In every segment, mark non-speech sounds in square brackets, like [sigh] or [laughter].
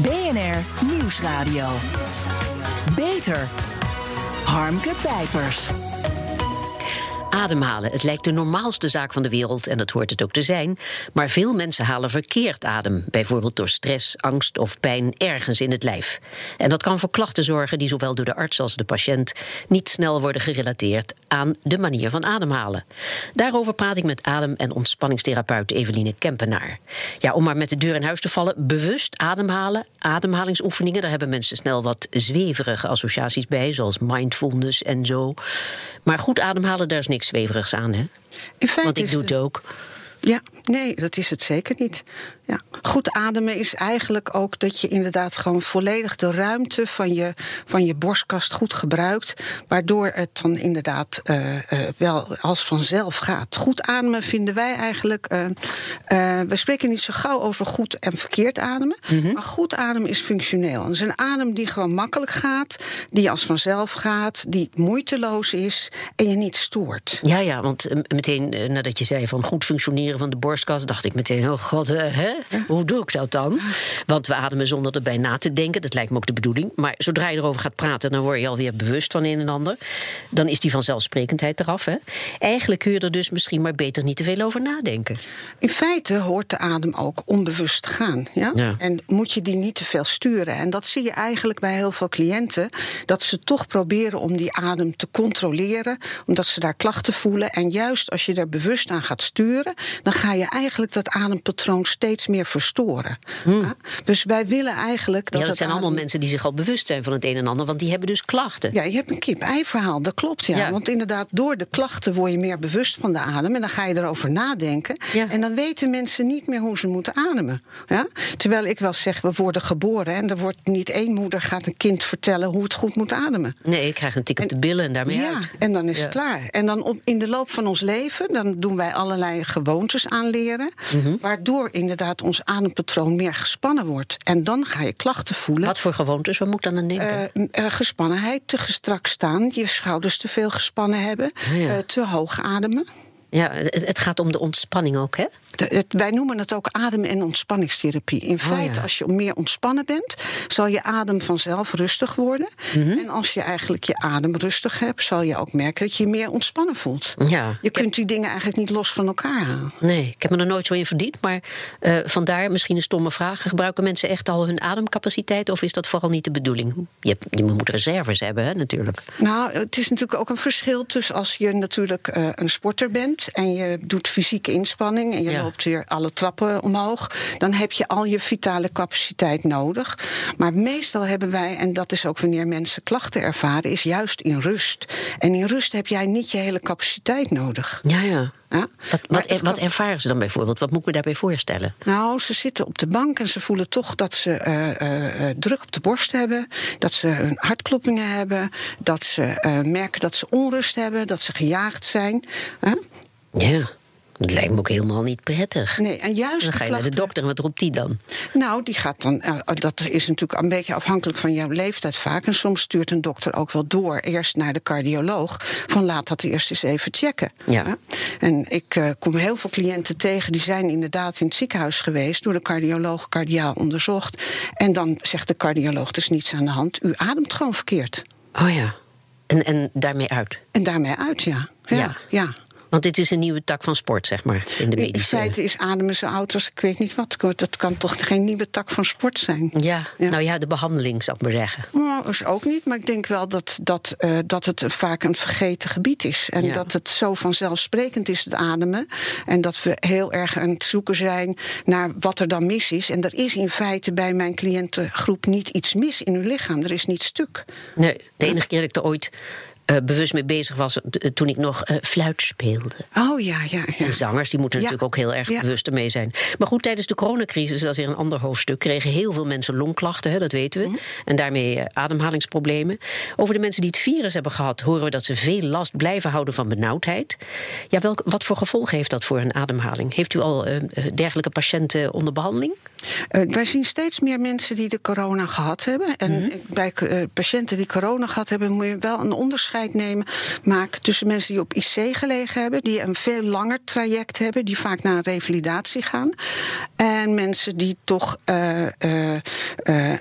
BNR Nieuwsradio. Beter. Harmke Pijpers. Ademhalen. Het lijkt de normaalste zaak van de wereld en dat hoort het ook te zijn. Maar veel mensen halen verkeerd adem. Bijvoorbeeld door stress, angst of pijn ergens in het lijf. En dat kan voor klachten zorgen die zowel door de arts als de patiënt niet snel worden gerelateerd aan de manier van ademhalen. Daarover praat ik met adem- en ontspanningstherapeut Eveline Kempenaar. Ja, om maar met de deur in huis te vallen, bewust ademhalen, ademhalingsoefeningen, daar hebben mensen snel wat zweverige associaties bij, zoals mindfulness en zo. Maar goed ademhalen, daar is niks zweverigs aan, hè? In feite Want ik doe het ook. Ja, nee, dat is het zeker niet. Ja. Goed ademen is eigenlijk ook dat je inderdaad gewoon volledig de ruimte van je, van je borstkast goed gebruikt. Waardoor het dan inderdaad eh, eh, wel als vanzelf gaat. Goed ademen vinden wij eigenlijk. eh, we spreken niet zo gauw over goed en verkeerd ademen. Maar goed ademen is functioneel. Het is een adem die gewoon makkelijk gaat, die als vanzelf gaat, die moeiteloos is en je niet stoort. Ja, ja, want meteen nadat je zei van goed functioneren van de borstkas, dacht ik meteen: oh god, hè? Hoe doe ik dat dan? Want we ademen zonder erbij na te denken, dat lijkt me ook de bedoeling. Maar zodra je erover gaat praten, dan word je alweer bewust van een en ander. Dan is die vanzelfsprekendheid eraf. Hè? Eigenlijk kun je er dus misschien maar beter niet te veel over nadenken. In feite hoort de adem ook onbewust te gaan. Ja? Ja. En moet je die niet te veel sturen. En dat zie je eigenlijk bij heel veel cliënten. Dat ze toch proberen om die adem te controleren. Omdat ze daar klachten voelen. En juist als je er bewust aan gaat sturen. dan ga je eigenlijk dat adempatroon steeds meer verstoren. Ja? Dus wij willen eigenlijk dat. Hmm. ja, dat het zijn allemaal mensen die zich al bewust zijn van het een en ander, want die hebben dus klachten. Ja, je hebt een kip-ei-verhaal, dat klopt ja. Ja. Want inderdaad, door de klachten word je meer bewust van de adem. En dan ga je erover nadenken. Ja. En dan weten mensen niet meer hoe ze moeten ademen. Ja? Terwijl ik wel zeg, we worden geboren. En er wordt niet één moeder gaat een kind vertellen hoe het goed moet ademen. Nee, ik krijg een tik op de billen en daarmee Ja, uit. en dan is Ja. het klaar. En dan op, in de loop van ons leven, dan doen wij allerlei gewoontes aanleren. Mhm. Waardoor inderdaad ons adempatroon meer gespannen wordt. En dan ga je klachten voelen. Wat voor gewoontes, wat moet ik dan aan denken? Eh, eh, gespannenheid, te gestrakt staan, je schouders te veel gespannen hebben, Ah, ja. eh, te hoog ademen. Ja, het, het gaat om de ontspanning ook, hè? Wij noemen het ook adem- en ontspanningstherapie. In feite, Oh, ja. als je meer ontspannen bent, zal je adem vanzelf rustig worden. Mhm. En als je eigenlijk je adem rustig hebt, zal je ook merken dat je je meer ontspannen voelt. Ja. Je kunt die dingen eigenlijk niet los van elkaar halen. Nee, ik heb me er nooit zo in verdiend. Maar eh, vandaar misschien een stomme vraag. Gebruiken mensen echt al hun ademcapaciteit? Of is dat vooral niet de bedoeling? Je, je moet reserves hebben, hè, natuurlijk. Nou, het is natuurlijk ook een verschil tussen als je natuurlijk eh, een sporter bent en je doet fysieke inspanning en je Ja. loopt weer alle trappen omhoog, dan heb je al je vitale capaciteit nodig. Maar meestal hebben wij, en dat is ook wanneer mensen klachten ervaren, is juist in rust. En in rust heb jij niet je hele capaciteit nodig. Ja, ja. Ja? Wat, wat, wat ervaren ze dan bijvoorbeeld? Wat moet ik me daarbij voorstellen? Nou, ze zitten op de bank en ze voelen toch dat ze eh, eh, eh, druk op de borst hebben. Dat ze hun hartkloppingen hebben. Dat ze merken dat ze onrust hebben. Dat ze gejaagd zijn. Ja, dat lijkt me ook helemaal niet prettig. Nee, en juist Dan ga je naar de dokter wat roept die dan? Nou, die gaat dan. eh, dat is natuurlijk een beetje afhankelijk van jouw leeftijd vaak. En soms stuurt een dokter ook wel door eerst naar de cardioloog. Van laat dat eerst eens even checken. Ja. En ik eh, kom heel veel cliënten tegen die zijn inderdaad in het ziekenhuis geweest. door de cardioloog cardiaal onderzocht. En dan zegt de cardioloog: er is niets aan de hand. U ademt gewoon verkeerd. Oh ja. En, en daarmee uit. En daarmee uit, ja. Ja. Ja. ja. Want dit is een nieuwe tak van sport, zeg maar, in de In medische... feite is ademen zo oud als ik weet niet wat. Dat kan toch geen nieuwe tak van sport zijn? Ja, Ja. nou ja, de behandeling, zal ik maar zeggen. Nou, is ook niet, maar ik denk wel dat, dat, eh, dat het vaak een vergeten gebied is. En Ja. dat het zo vanzelfsprekend is, het ademen. En dat we heel erg aan het zoeken zijn naar wat er dan mis is. En er is in feite bij mijn cliëntengroep niet iets mis in uw lichaam. Er is niet stuk. Nee, de enige keer dat ik er ooit eh, bewust mee bezig was... eh, toen ik nog eh, fluit speelde. Oh ja, ja, ja. En zangers die moeten Ja. natuurlijk ook heel erg Ja. bewust ermee zijn. Maar goed, tijdens de coronacrisis, dat is weer een ander hoofdstuk... kregen heel veel mensen longklachten, hè, dat weten we. Mhm. En daarmee ademhalingsproblemen. Over de mensen die het virus hebben gehad... horen we dat ze veel last blijven houden van benauwdheid. Ja, welk, wat voor gevolgen heeft dat voor hun ademhaling? Heeft u al dergelijke patiënten onder behandeling? Uh, wij zien steeds meer mensen die de corona gehad hebben. En Mhm. bij uh, patiënten die corona gehad hebben, moet je wel een onderscheid nemen, maken tussen mensen die op IC gelegen hebben, die een veel langer traject hebben, die vaak naar een revalidatie gaan. En mensen die toch uh, een,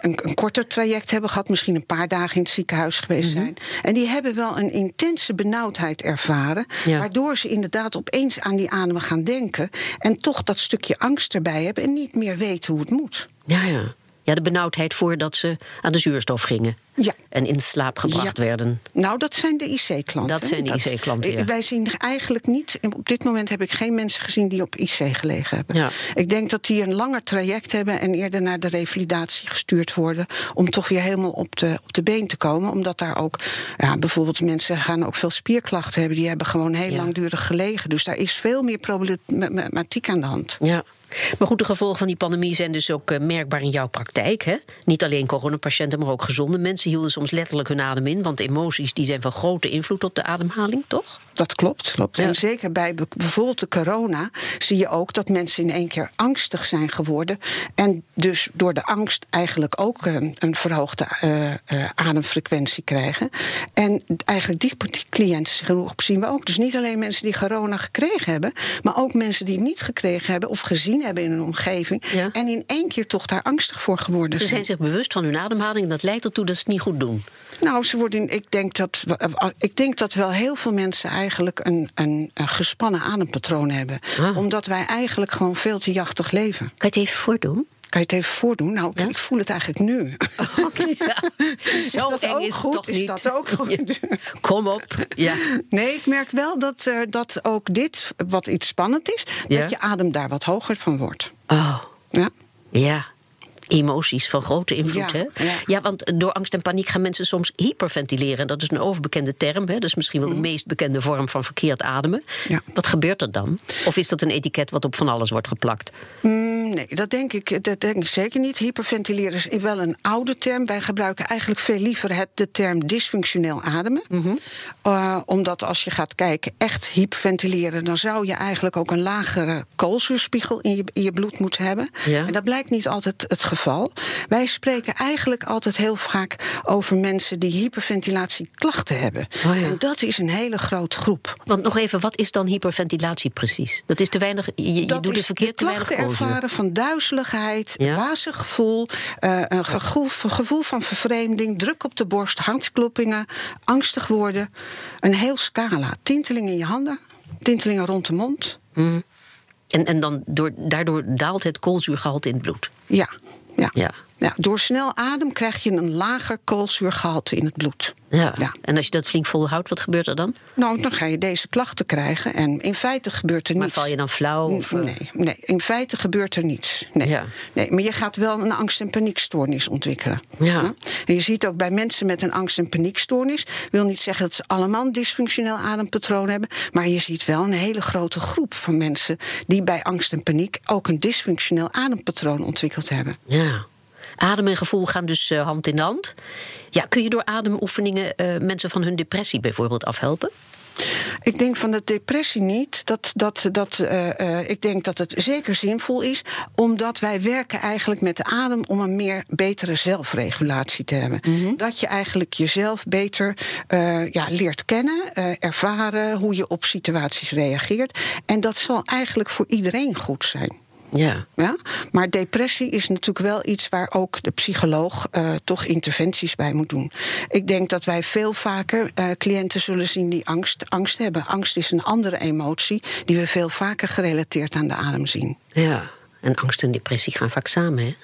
een, korter traject hebben gehad, misschien een paar dagen in het ziekenhuis geweest Mhm. zijn. En die hebben wel een intense benauwdheid ervaren, Ja. waardoor ze inderdaad opeens aan die ademen gaan denken. En toch dat stukje angst erbij hebben en niet meer weten hoe het moet. Ja, ja. Ja, de benauwdheid voordat ze aan de zuurstof gingen. Ja. En in slaap gebracht Ja. werden. Nou, dat zijn de IC-klanten. Dat zijn de IC-klanten, ja. Wij zien eigenlijk niet... Op dit moment heb ik geen mensen gezien die op IC gelegen hebben. Ja. Ik denk dat die een langer traject hebben... en eerder naar de revalidatie gestuurd worden... om toch weer helemaal op de, op de been te komen. Omdat daar ook... Ja, bijvoorbeeld mensen gaan ook veel spierklachten hebben... die hebben gewoon heel langdurig gelegen. Dus daar is veel meer problematiek aan de hand. Ja. Maar goed, de gevolgen van die pandemie zijn dus ook eh, merkbaar in jouw praktijk. Hè? Niet alleen coronapatiënten, maar ook gezonde mensen hielden soms letterlijk hun adem in. Want emoties die zijn van grote invloed op de ademhaling, toch? Dat klopt, klopt. Ja. En zeker bij be- bijvoorbeeld de corona zie je ook dat mensen in één keer angstig zijn geworden. En dus door de angst eigenlijk ook een, een verhoogde eh, eh, ademfrequentie krijgen. En eigenlijk die, die cliëntengroep zien we ook. Dus niet alleen mensen die corona gekregen hebben, maar ook mensen die het niet gekregen hebben of gezien hebben in hun omgeving. Ja. En in één keer toch daar angstig voor geworden Ze zijn zich bewust van hun ademhaling en dat leidt ertoe dat ze het niet goed doen. Nou, ze worden, ik, denk dat, eh, ik denk dat wel heel veel mensen eigenlijk een, een, een gespannen adempatroon hebben. Ah. Omdat wij eigenlijk gewoon veel te jachtig leven. Kan je het even voordoen? Kan je het even voordoen? Nou, Ja? ik voel het eigenlijk nu. [laughs] Ja. [laughs] Zo dat eng ook is goed? toch Is niet? dat ook [laughs] goed? Ja. Kom op. Ja. Nee, ik merk wel dat, eh, dat ook dit, wat iets spannend is, dat je adem daar wat hoger van wordt. Oh, Ja? ja. Emoties van grote invloed, Ja, hè? ja. Ja, want door angst en paniek gaan mensen soms hyperventileren. Dat is een overbekende term, hè? Dat is misschien wel de meest bekende vorm van verkeerd ademen. Mhm. Ja. Wat gebeurt er dan? Of is dat een etiket wat op van alles wordt geplakt? Mm, nee, dat denk, ik, dat denk ik zeker niet. Hyperventileren is wel een oude term. Wij gebruiken eigenlijk veel liever het, de term dysfunctioneel ademen. Mhm. Eh, omdat als je gaat kijken, echt hyperventileren... dan zou je eigenlijk ook een lagere koolzuurspiegel in je, in je bloed moeten hebben. En dat blijkt niet altijd het geval. Wij spreken eigenlijk altijd heel vaak over mensen... die hyperventilatieklachten hebben. Oh ja. En dat is een hele grote groep. Want nog even, wat is dan hyperventilatie precies? Dat is te weinig. Je, doet het verkeerd de klachten ervaren van duizeligheid, Ja? wazig gevoel, eh, een gevoel, gevoel van vervreemding, druk op de borst, hartkloppingen, angstig worden. Een heel scala. Tintelingen in je handen, tintelingen rond de mond. En, en dan door, daardoor daalt het koolzuurgehalte in het bloed. Ja, ja. Ja. Ja, door snel adem krijg je een lager koolzuurgehalte in het bloed. Ja. Ja. En als je dat flink volhoudt, wat gebeurt er dan? Nou, dan ga je deze klachten krijgen. En in feite gebeurt er Maar niets. val je dan flauw? Of, eh, Nee, nee, in feite gebeurt er niets. Nee. Ja. nee, maar je gaat wel een angst- en paniekstoornis ontwikkelen. Ja. En je ziet ook bij mensen met een angst- en paniekstoornis... wil niet zeggen dat ze allemaal een dysfunctioneel adempatroon hebben... maar je ziet wel een hele grote groep van mensen... die bij angst en paniek ook een dysfunctioneel adempatroon ontwikkeld hebben. Ja. Adem en gevoel gaan dus eh, hand in hand. Ja, kun je door ademoefeningen eh, mensen van hun depressie bijvoorbeeld afhelpen? Ik denk van de depressie niet. Dat, dat, dat, eh, ik denk dat het zeker zinvol is, omdat wij werken eigenlijk met de adem om een meer betere zelfregulatie te hebben. Dat je eigenlijk jezelf beter ja, leert kennen, ervaren hoe je op situaties reageert. En dat zal eigenlijk voor iedereen goed zijn. Ja. Ja? Maar depressie is natuurlijk wel iets waar ook de psycholoog eh, toch interventies bij moet doen. Ik denk dat wij veel vaker eh, cliënten zullen zien die angst, angst hebben. Angst is een andere emotie die we veel vaker gerelateerd aan de adem zien. ja. En angst en depressie gaan vaak samen, hè?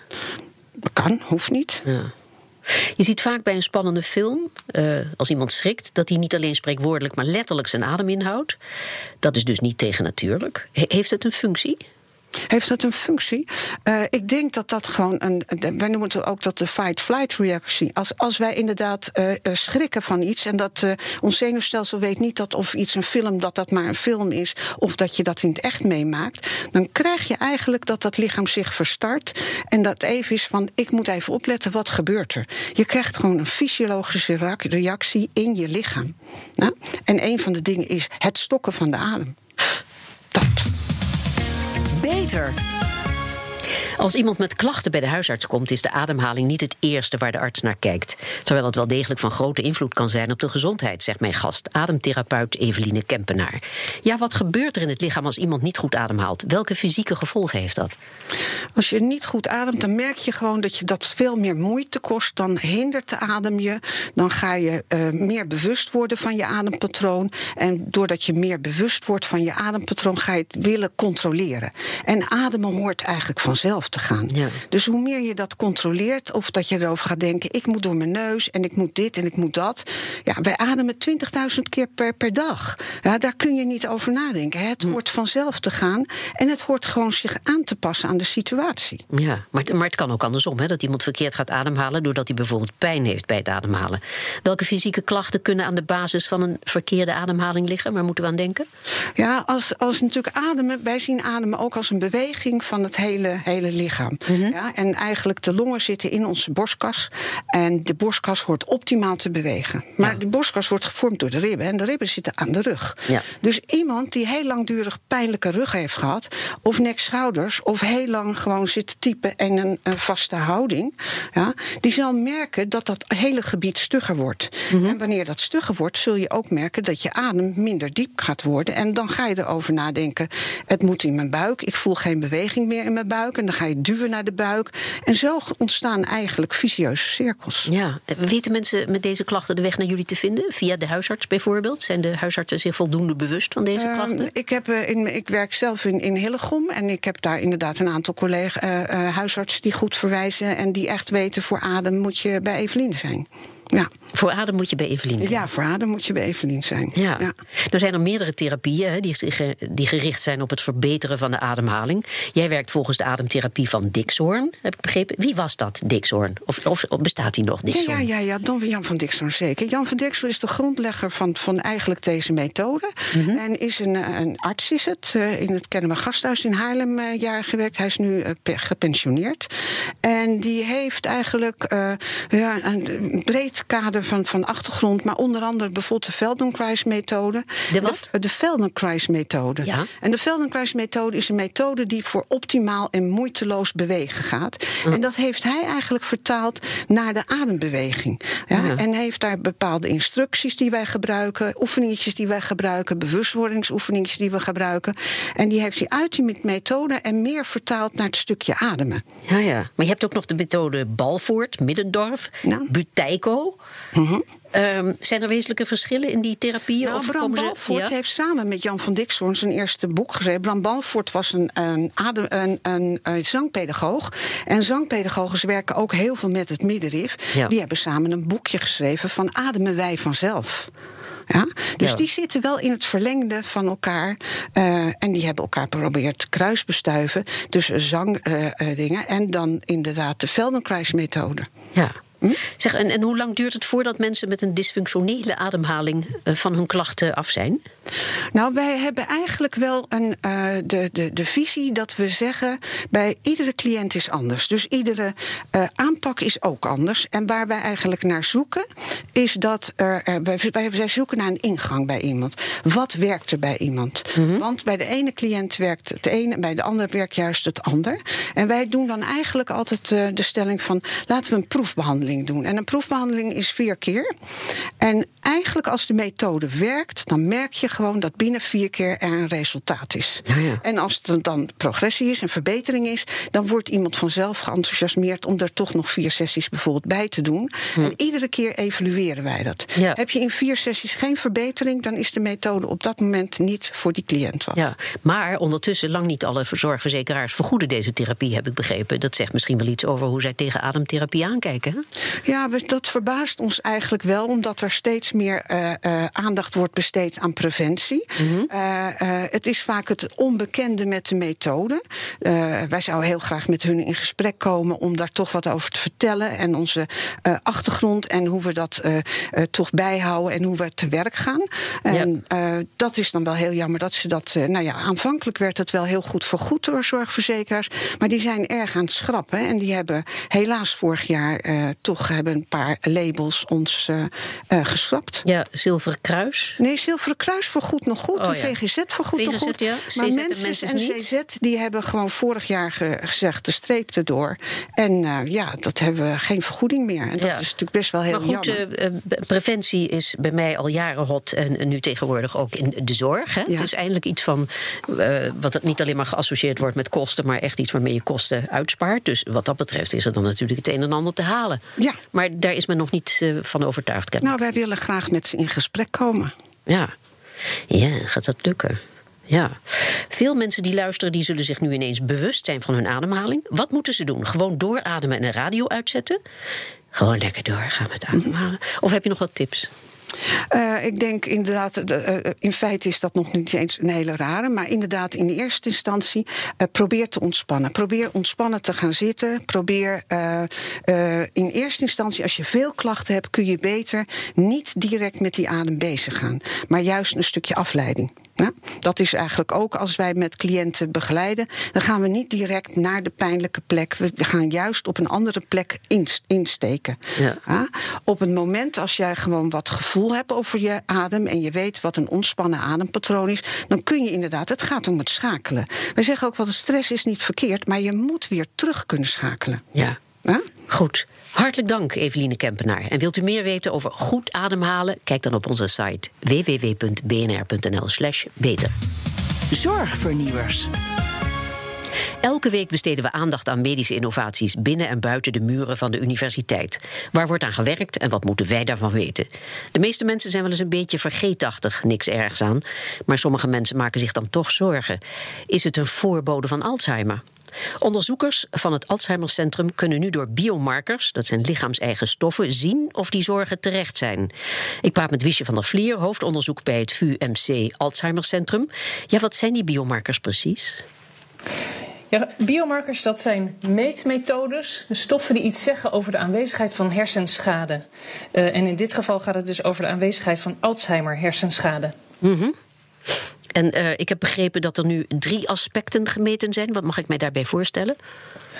Kan, hoeft niet. Ja. Je ziet vaak bij een spannende film, eh, als iemand schrikt, dat hij niet alleen spreekwoordelijk, maar letterlijk zijn adem inhoudt. Dat is dus niet tegennatuurlijk. He- heeft het een functie? Heeft dat een functie? Eh, ik denk dat dat gewoon een. Wij noemen het ook dat de fight-flight reactie. Als, als wij inderdaad eh, eh, schrikken van iets. en dat ons zenuwstelsel weet niet dat of iets een film. dat dat maar een film is. of dat je dat in het echt meemaakt. dan krijg je eigenlijk dat dat lichaam zich verstart. en dat even is van: ik moet even opletten, wat gebeurt er? Je krijgt gewoon een fysiologische reac- reactie in je lichaam. Nou, en een van de dingen is het stokken van de adem. Dat. Beter. Als iemand met klachten bij de huisarts komt, is de ademhaling niet het eerste waar de arts naar kijkt. Terwijl het wel degelijk van grote invloed kan zijn op de gezondheid, zegt mijn gast, ademtherapeut Eveline Kempenaar. Ja, wat gebeurt er in het lichaam als iemand niet goed ademhaalt? Welke fysieke gevolgen heeft dat? Als je niet goed ademt, dan merk je gewoon dat je dat veel meer moeite kost. Dan hindert de adem je. Dan ga je uh, meer bewust worden van je adempatroon. En doordat je meer bewust wordt van je adempatroon, ga je het willen controleren. En ademen hoort eigenlijk vanzelf te gaan. Ja. Dus hoe meer je dat controleert, of dat je erover gaat denken: ik moet door mijn neus en ik moet dit en ik moet dat. Ja, wij ademen 20.000 keer per, per dag. Ja, daar kun je niet over nadenken. Het hm. hoort vanzelf te gaan. En het hoort gewoon zich aan te passen aan de situatie. Ja, maar, maar het kan ook andersom, hè, dat iemand verkeerd gaat ademhalen doordat hij bijvoorbeeld pijn heeft bij het ademhalen. Welke fysieke klachten kunnen aan de basis van een verkeerde ademhaling liggen? Waar moeten we aan denken? Ja, als, als natuurlijk ademen, wij zien ademen ook als een beweging van het hele, hele lichaam. Mhm. ja, en eigenlijk de longen zitten in onze borstkas. En de borstkas hoort optimaal te bewegen. Maar de borstkas wordt gevormd door de ribben. En de ribben zitten aan de rug. Ja. Dus iemand die heel langdurig pijnlijke rug heeft gehad, of nek-schouders, of heel lang gewoon zit typen en een, een, vaste houding, ja, die zal merken dat dat hele gebied stugger wordt. Mhm. En wanneer dat stugger wordt, zul je ook merken dat je adem minder diep gaat worden. En dan ga je erover nadenken: het moet in mijn buik, ik voel geen beweging meer in mijn buik. En dan ga je duwen naar de buik. En zo ontstaan eigenlijk vicieuze cirkels. Ja, weten mensen met deze klachten de weg naar jullie te vinden? Via de huisarts bijvoorbeeld? Zijn de huisartsen zich voldoende bewust van deze ehm, klachten? ik, heb, uh, in, ik werk zelf in, in Hillegom en ik heb daar inderdaad een aantal collega's, uh, uh, huisartsen die goed verwijzen en die echt weten voor adem moet je bij Eveline zijn. Ja. Voor adem moet je bij Evelien zijn. Ja, voor adem moet je bij Evelien zijn. Ja. ja. Er zijn er meerdere therapieën die, die gericht zijn op het verbeteren van de ademhaling. Jij werkt volgens de ademtherapie van Dixhoorn, heb ik begrepen. Wie was dat, Dixhoorn? Of, of, bestaat hij nog, Dixhoorn? Ja, ja, ja, ja, Jan van Dixhoorn zeker. Jan van Dixhoorn is de grondlegger van, van eigenlijk deze methode. Mhm. En is een, een arts, is het, eh, in het Kennemer Gasthuis in Haarlem uh, jaar gewerkt. Hij is nu uh, gepensioneerd. En die heeft eigenlijk ja, een breed kader van, van achtergrond, maar onder andere bijvoorbeeld de Feldenkrais-methode. De wat? De, Feldenkrais-methode. Ja. En de Feldenkrais-methode is een methode die voor optimaal en moeiteloos bewegen gaat. En dat heeft hij eigenlijk vertaald naar de adembeweging. Ja? En heeft daar bepaalde instructies die wij gebruiken, oefeningetjes die wij gebruiken, bewustwordingsoefeningetjes die we gebruiken. En die heeft hij uit die methode en meer vertaald naar het stukje ademen. Ja, ja. Maar je hebt ook nog de methode Balvoort, Middendorf, nou. Buteyko. Ehm, zijn er wezenlijke verschillen in die therapieën? Nou, of Bram Balvoort heeft samen met Jan van Dixhoorn zijn eerste boek geschreven. Bram Balvoort was een, een, een, een, een zangpedagoog. En zangpedagogen werken ook heel veel met het middenrif. Die hebben samen een boekje geschreven van Ademen wij vanzelf. Ja? Dus die zitten wel in het verlengde van elkaar. Uh, en die hebben elkaar geprobeerd kruisbestuiven. tussen zangdingen uh, uh, en dan inderdaad de Feldenkrais-methode. Ja. Hm? Zeg, en, en hoe lang duurt het voordat mensen met een dysfunctionele ademhaling uh, van hun klachten af zijn? Nou, wij hebben eigenlijk wel een, uh, de, de, de visie dat we zeggen: bij iedere cliënt is anders. Dus iedere uh, aanpak is ook anders. En waar wij eigenlijk naar zoeken, is dat er. wij, wij zoeken naar een ingang bij iemand. Wat werkt er bij iemand? -hmm. Want bij de ene cliënt werkt het ene, bij de andere werkt juist het ander. En wij doen dan eigenlijk altijd de stelling van: laten we een proefbehandeling doen. En een proefbehandeling is vier keer. En eigenlijk als de methode werkt, dan merk je gewoon dat binnen vier keer er een resultaat is. Ja, ja. En als er dan progressie is en verbetering is, dan wordt iemand vanzelf geenthousiasmeerd om er toch nog vier sessies bijvoorbeeld bij te doen. Hm. En iedere keer evalueren wij dat. Ja. Heb je in vier sessies geen verbetering, dan is de methode op dat moment niet voor die cliënt wat. Ja, maar ondertussen lang niet alle zorgverzekeraars vergoeden deze therapie, heb ik begrepen. Dat zegt misschien wel iets over hoe zij tegen ademtherapie aankijken. Ja, dat verbaast ons eigenlijk wel, omdat er steeds meer uh, uh, aandacht wordt besteed aan preventie. Mm -hmm. uh, het is vaak het onbekende met de methode. wij zouden heel graag met hun in gesprek komen om daar toch wat over te vertellen en onze achtergrond en hoe we dat toch bijhouden en hoe we te werk gaan. En dat is dan wel heel jammer dat ze dat. nou ja, aanvankelijk werd het wel heel goed vergoed door zorgverzekeraars, maar die zijn erg aan het schrappen en die hebben helaas vorig jaar toch hebben een paar labels ons uh, uh, geschrapt. Ja, Zilveren Kruis. Nee, Zilveren Kruis goed nog goed. Oh, de. VGZ goed nog goed. ja. Maar en mensen en niet. CZ die hebben gewoon vorig jaar ge- gezegd de streep erdoor. En eh, ja, dat hebben we geen vergoeding meer. En dat Ja. is natuurlijk best wel heel maar goed, jammer. preventie is bij mij al jaren hot en, en nu tegenwoordig ook in de zorg. Hè? Ja. Het is eindelijk iets van wat het niet alleen maar geassocieerd wordt met kosten, maar echt iets waarmee je kosten uitspaart. Dus wat dat betreft is er dan natuurlijk het een en ander te halen. Ja. Maar daar is men nog niet eh, van overtuigd. kennelijk. nou, wij willen graag met ze in gesprek komen. Ja. ja, gaat dat lukken? Ja. Veel mensen die luisteren, die zullen zich nu ineens bewust zijn van hun ademhaling. Wat moeten ze doen? Gewoon doorademen en de radio uitzetten? Gewoon lekker doorgaan met ademhalen. Of heb je nog wat tips? Eh, ik denk inderdaad, de, eh, in feite is dat nog niet eens een hele rare. Maar inderdaad, in de eerste instantie, eh, probeer te ontspannen. Probeer ontspannen te gaan zitten. Probeer in eerste instantie, als je veel klachten hebt, kun je beter niet direct met die adem bezig gaan. Maar juist een stukje afleiding. Ja, dat is eigenlijk ook als wij met cliënten begeleiden, dan gaan we niet direct naar de pijnlijke plek. We gaan juist op een andere plek inst- insteken. Ja. Ja, op het moment als jij gewoon wat gevoel hebt over je adem en je weet wat een ontspannen adempatroon is, dan kun je inderdaad, het gaat om het schakelen. Wij zeggen ook wel, de stress is niet verkeerd, maar je moet weer terug kunnen schakelen. Ja. Ja? Goed. Hartelijk dank, Eveline Kempenaar. En wilt u meer weten over goed ademhalen? Kijk dan op onze site www.bnr.nl/slash beter. Zorgvernieuwers. Elke week besteden we aandacht aan medische innovaties binnen en buiten de muren van de universiteit. Waar wordt aan gewerkt en wat moeten wij daarvan weten? De meeste mensen zijn wel eens een beetje vergeetachtig, niks ergs aan. Maar sommige mensen maken zich dan toch zorgen. Is het een voorbode van Alzheimer? Onderzoekers van het Alzheimercentrum kunnen nu door biomarkers, dat zijn lichaamseigen stoffen, zien of die zorgen terecht zijn. Ik praat met Wiesje van der Vlier, hoofdonderzoek bij het VUMC Alzheimercentrum. Ja, wat zijn die biomarkers precies? Ja, biomarkers dat zijn meetmethodes, de stoffen die iets zeggen over de aanwezigheid van hersenschade. Eh, en in dit geval gaat het dus over de aanwezigheid van Alzheimer hersenschade. En eh, ik heb begrepen dat er nu drie aspecten gemeten zijn. Wat mag ik mij daarbij voorstellen?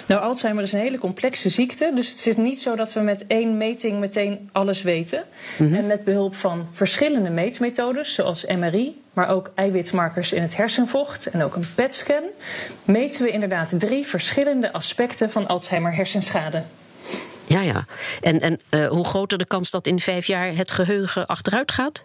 Nou, Alzheimer is een hele complexe ziekte, dus het is niet zo dat we met één meting meteen alles weten. En met behulp van verschillende meetmethodes, zoals MRI, maar ook eiwitmarkers in het hersenvocht en ook een PET-scan, meten we inderdaad drie verschillende aspecten van Alzheimer hersenschade. Ja, ja. En, en eh, hoe groter de kans dat in vijf jaar het geheugen achteruit gaat?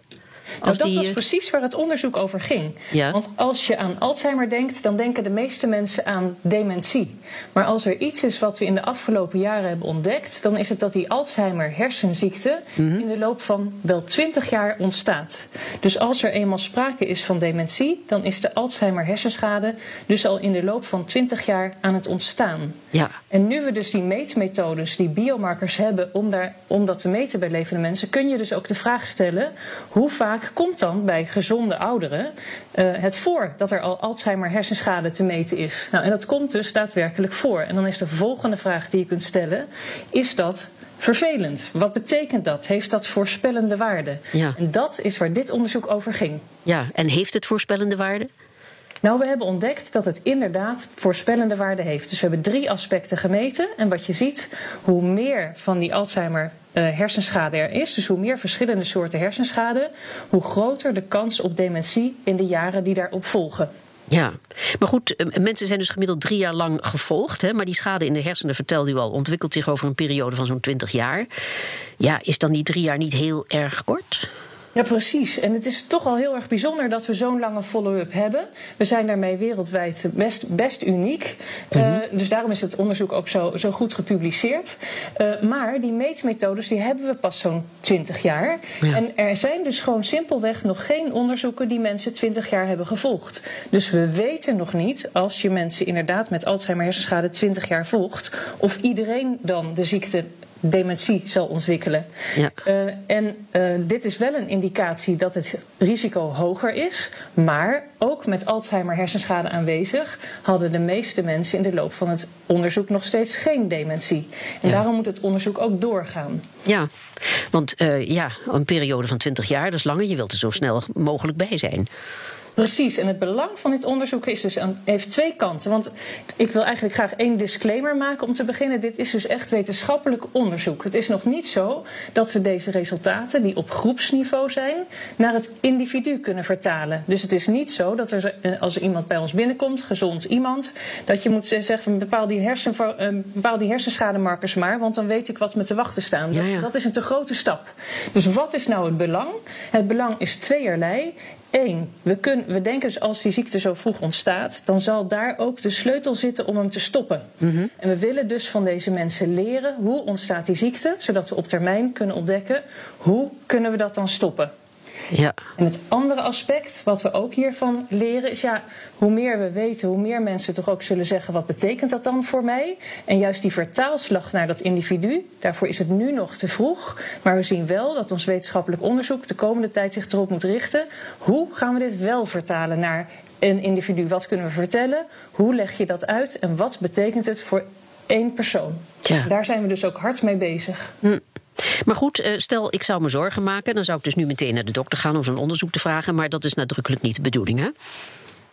Nou, dat die, was eh, precies waar het onderzoek over ging. Ja. Want als je aan Alzheimer denkt, dan denken de meeste mensen aan dementie. Maar als er iets is wat we in de afgelopen jaren hebben ontdekt, dan is het dat die Alzheimer hersenziekte Mhm. in de loop van wel 20 jaar ontstaat. Dus als er eenmaal sprake is van dementie, dan is de Alzheimer hersenschade dus al in de loop van 20 jaar aan het ontstaan. Ja. En nu we dus die meetmethodes, die biomarkers hebben om, daar, om dat te meten bij levende mensen, kun je dus ook de vraag stellen: hoe vaak komt dan bij gezonde ouderen eh, het voor dat er al Alzheimer hersenschade te meten is? Nou, en dat komt dus daadwerkelijk voor. En dan is de volgende vraag die je kunt stellen: is dat vervelend? Wat betekent dat? Heeft dat voorspellende waarde? Ja. En dat is waar dit onderzoek over ging. ja. En heeft het voorspellende waarde? Nou, we hebben ontdekt dat het inderdaad voorspellende waarde heeft. Dus we hebben drie aspecten gemeten. En wat je ziet, hoe meer van die Alzheimer hersenschade er is, dus hoe meer verschillende soorten hersenschade, hoe groter de kans op dementie in de jaren die daarop volgen. Ja, maar goed, eh, mensen zijn dus gemiddeld drie jaar lang gevolgd. Hè, maar die schade in de hersenen, vertelde u al, ontwikkelt zich over een periode van zo'n twintig jaar. Ja, is dan die drie jaar niet heel erg kort? Ja, precies. En het is toch al heel erg bijzonder dat we zo'n lange follow-up hebben. We zijn daarmee wereldwijd best, best uniek. Eh, dus daarom is het onderzoek ook zo, zo goed gepubliceerd. Eh, maar die meetmethodes die hebben we pas zo'n 20 jaar. Ja. En er zijn dus gewoon simpelweg nog geen onderzoeken die mensen 20 jaar hebben gevolgd. Dus we weten nog niet, als je mensen inderdaad met Alzheimer hersenschade 20 jaar volgt, of iedereen dan de ziekte dementie zal ontwikkelen. Ja. Eh, en eh, dit is wel een indicatie dat het risico hoger is. Maar ook met Alzheimer hersenschade aanwezig hadden de meeste mensen in de loop van het onderzoek nog steeds geen dementie. En Ja. daarom moet het onderzoek ook doorgaan. Ja, want eh, ja, een periode van twintig jaar, dat is langer. Je wilt er zo snel mogelijk bij zijn. Precies, en het belang van dit onderzoek is dus aan, heeft twee kanten. Want ik wil eigenlijk graag één disclaimer maken om te beginnen. Dit is dus echt wetenschappelijk onderzoek. Het is nog niet zo dat we deze resultaten, die op groepsniveau zijn, naar het individu kunnen vertalen. Dus het is niet zo dat er, als er iemand bij ons binnenkomt, gezond iemand, dat je moet zeggen van bepaal die, hersen, eh, bepaal die hersenschademarkers maar, want dan weet ik wat me te wachten staan. Ja, ja. Dat is een te grote stap. Dus wat is nou het belang? Het belang is tweeërlei. Eén, we, kunnen, we denken dus als die ziekte zo vroeg ontstaat, dan zal daar ook de sleutel zitten om hem te stoppen. Mhm. En we willen dus van deze mensen leren hoe ontstaat die ziekte, zodat we op termijn kunnen ontdekken hoe kunnen we dat dan stoppen. Ja. En het andere aspect wat we ook hiervan leren is ja, hoe meer we weten, hoe meer mensen toch ook zullen zeggen wat betekent dat dan voor mij? En juist die vertaalslag naar dat individu, daarvoor is het nu nog te vroeg. Maar we zien wel dat ons wetenschappelijk onderzoek de komende tijd zich erop moet richten. Hoe gaan we dit wel vertalen naar een individu? Wat kunnen we vertellen? Hoe leg je dat uit? En wat betekent het voor één persoon? Tja. Daar zijn we dus ook hard mee bezig. Hm. Maar goed, eh, stel ik zou me zorgen maken, dan zou ik dus nu meteen naar de dokter gaan om zo'n onderzoek te vragen. Maar dat is nadrukkelijk niet de bedoeling, hè?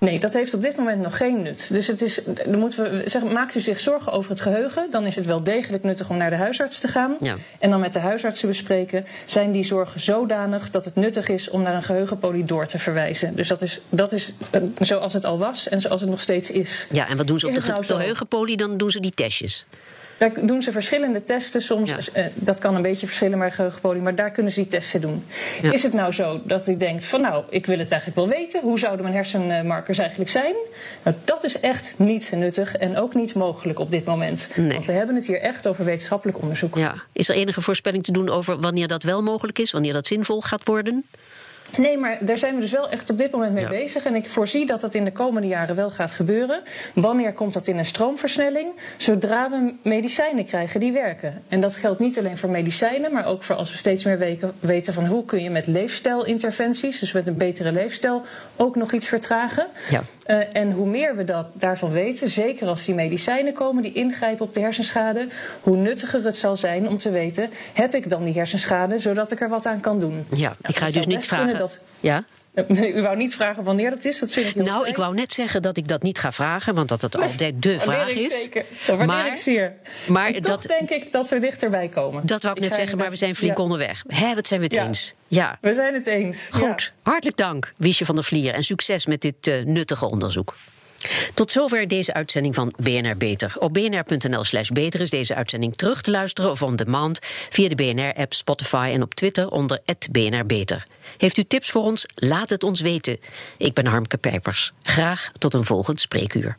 Nee, dat heeft op dit moment nog geen nut. Dus het is, dan moeten we zeggen, maakt u zich zorgen over het geheugen, dan is het wel degelijk nuttig om naar de huisarts te gaan. Ja. En dan met de huisarts te bespreken, zijn die zorgen zodanig dat het nuttig is om naar een geheugenpolie door te verwijzen. Dus dat is, dat is eh, zoals het al was en zoals het nog steeds is. Ja, en wat doen ze op de nou zo? geheugenpolie? Dan doen ze die testjes. Daar doen ze verschillende testen. Soms, Ja. eh, dat kan een beetje verschillen bij geheugenpolie, maar daar kunnen ze die testen doen. Ja. Is het nou zo dat u denkt van nou, ik wil het eigenlijk wel weten. Hoe zouden mijn hersenmarkers eigenlijk zijn? Nou, dat is echt niet nuttig en ook niet mogelijk op dit moment. Nee. Want we hebben het hier echt over wetenschappelijk onderzoek. Ja. Is er enige voorspelling te doen over wanneer dat wel mogelijk is, wanneer dat zinvol gaat worden? Nee, maar daar zijn we dus wel echt op dit moment mee Ja. bezig. En ik voorzie dat dat in de komende jaren wel gaat gebeuren. Wanneer komt dat in een stroomversnelling? Zodra we medicijnen krijgen die werken. En dat geldt niet alleen voor medicijnen, maar ook voor als we steeds meer weten van hoe kun je met leefstijlinterventies, dus met een betere leefstijl, ook nog iets vertragen. Ja. Eh, en hoe meer we dat, daarvan weten, zeker als die medicijnen komen die ingrijpen op de hersenschade, hoe nuttiger het zal zijn om te weten: heb ik dan die hersenschade, zodat ik er wat aan kan doen? Ja, Nou, ik ga dus niet vragen. Dat, Ja? [laughs] u wou niet vragen wanneer dat is, dat vind ik heel Nou, fijn. ik wou net zeggen dat ik dat niet ga vragen, want dat het altijd de Dat vraag ik is. Zeker. Dat Maar- ik zeer. maar En toch dat- denk ik dat we dichterbij komen. Dat wou ik net zeggen, maar we zijn flink onderweg. Hè, wat zijn we het Ja. eens? Ja. We zijn het eens. Goed, hartelijk dank, Wiesje van der Vlier. En succes met dit eh, nuttige onderzoek. Tot zover deze uitzending van BNR Beter. Op bnr.nl slash beter is deze uitzending terug te luisteren of on demand via de BNR-app, Spotify en op Twitter onder BNR Beter. Heeft u tips voor ons? Laat het ons weten. Ik ben Harmke Pijpers. Graag tot een volgend spreekuur.